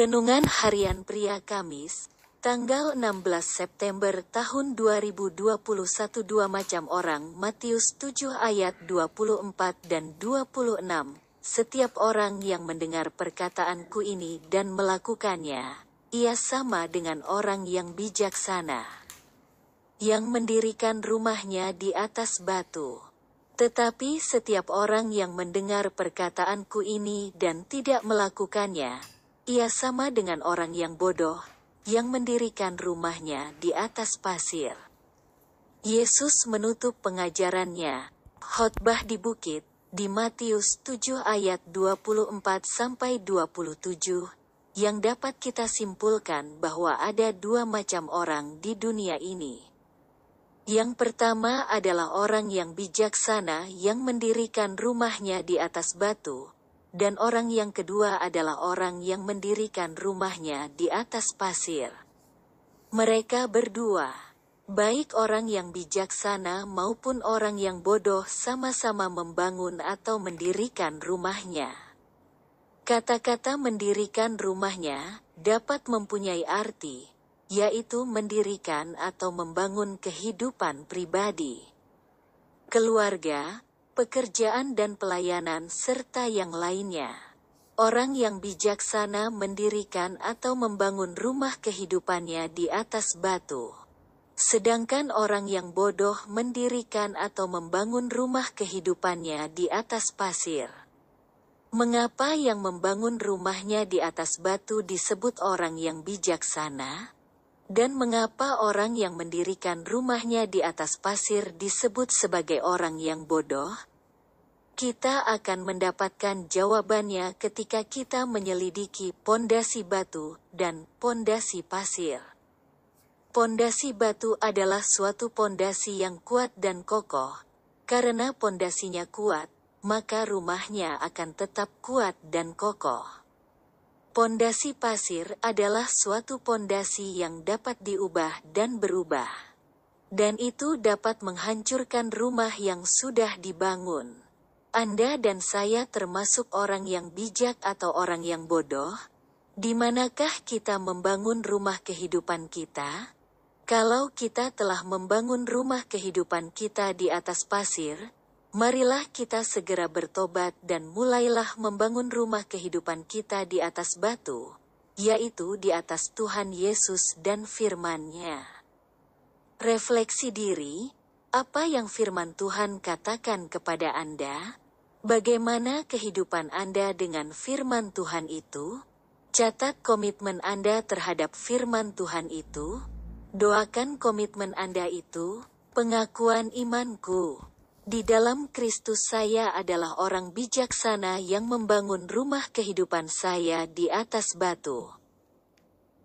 Renungan Harian Pria Kamis, tanggal 16 September tahun 2021 Dua macam orang Matius 7 ayat 24 dan 26 Setiap orang yang mendengar perkataanku ini dan melakukannya, ia sama dengan orang yang bijaksana. Yang mendirikan rumahnya di atas batu. Tetapi setiap orang yang mendengar perkataanku ini dan tidak melakukannya, ia sama dengan orang yang bodoh, yang mendirikan rumahnya di atas pasir. Yesus menutup pengajarannya, khotbah di bukit, di Matius 7 ayat 24 sampai 27, yang dapat kita simpulkan bahwa ada dua macam orang di dunia ini. Yang pertama adalah orang yang bijaksana yang mendirikan rumahnya di atas batu, dan orang yang kedua adalah orang yang mendirikan rumahnya di atas pasir. Mereka berdua, baik orang yang bijaksana maupun orang yang bodoh, sama-sama membangun atau mendirikan rumahnya. Kata-kata "mendirikan rumahnya" dapat mempunyai arti, yaitu mendirikan atau membangun kehidupan pribadi, keluarga, pekerjaan dan pelayanan serta yang lainnya. Orang yang bijaksana mendirikan atau membangun rumah kehidupannya di atas batu. Sedangkan orang yang bodoh mendirikan atau membangun rumah kehidupannya di atas pasir. Mengapa yang membangun rumahnya di atas batu disebut orang yang bijaksana? Dan mengapa orang yang mendirikan rumahnya di atas pasir disebut sebagai orang yang bodoh? Kita akan mendapatkan jawabannya ketika kita menyelidiki pondasi batu dan pondasi pasir. Pondasi batu adalah suatu pondasi yang kuat dan kokoh. Karena pondasinya kuat, maka rumahnya akan tetap kuat dan kokoh. Pondasi pasir adalah suatu pondasi yang dapat diubah dan berubah. Dan itu dapat menghancurkan rumah yang sudah dibangun. Anda dan saya termasuk orang yang bijak atau orang yang bodoh? Di manakah kita membangun rumah kehidupan kita? Kalau kita telah membangun rumah kehidupan kita di atas pasir, marilah kita segera bertobat dan mulailah membangun rumah kehidupan kita di atas batu, yaitu di atas Tuhan Yesus dan firman-Nya. Refleksi diri, apa yang firman Tuhan katakan kepada Anda? Bagaimana kehidupan Anda dengan firman Tuhan itu? Catat komitmen Anda terhadap firman Tuhan itu. Doakan komitmen Anda itu, pengakuan imanku. Di dalam Kristus saya adalah orang bijaksana yang membangun rumah kehidupan saya di atas batu.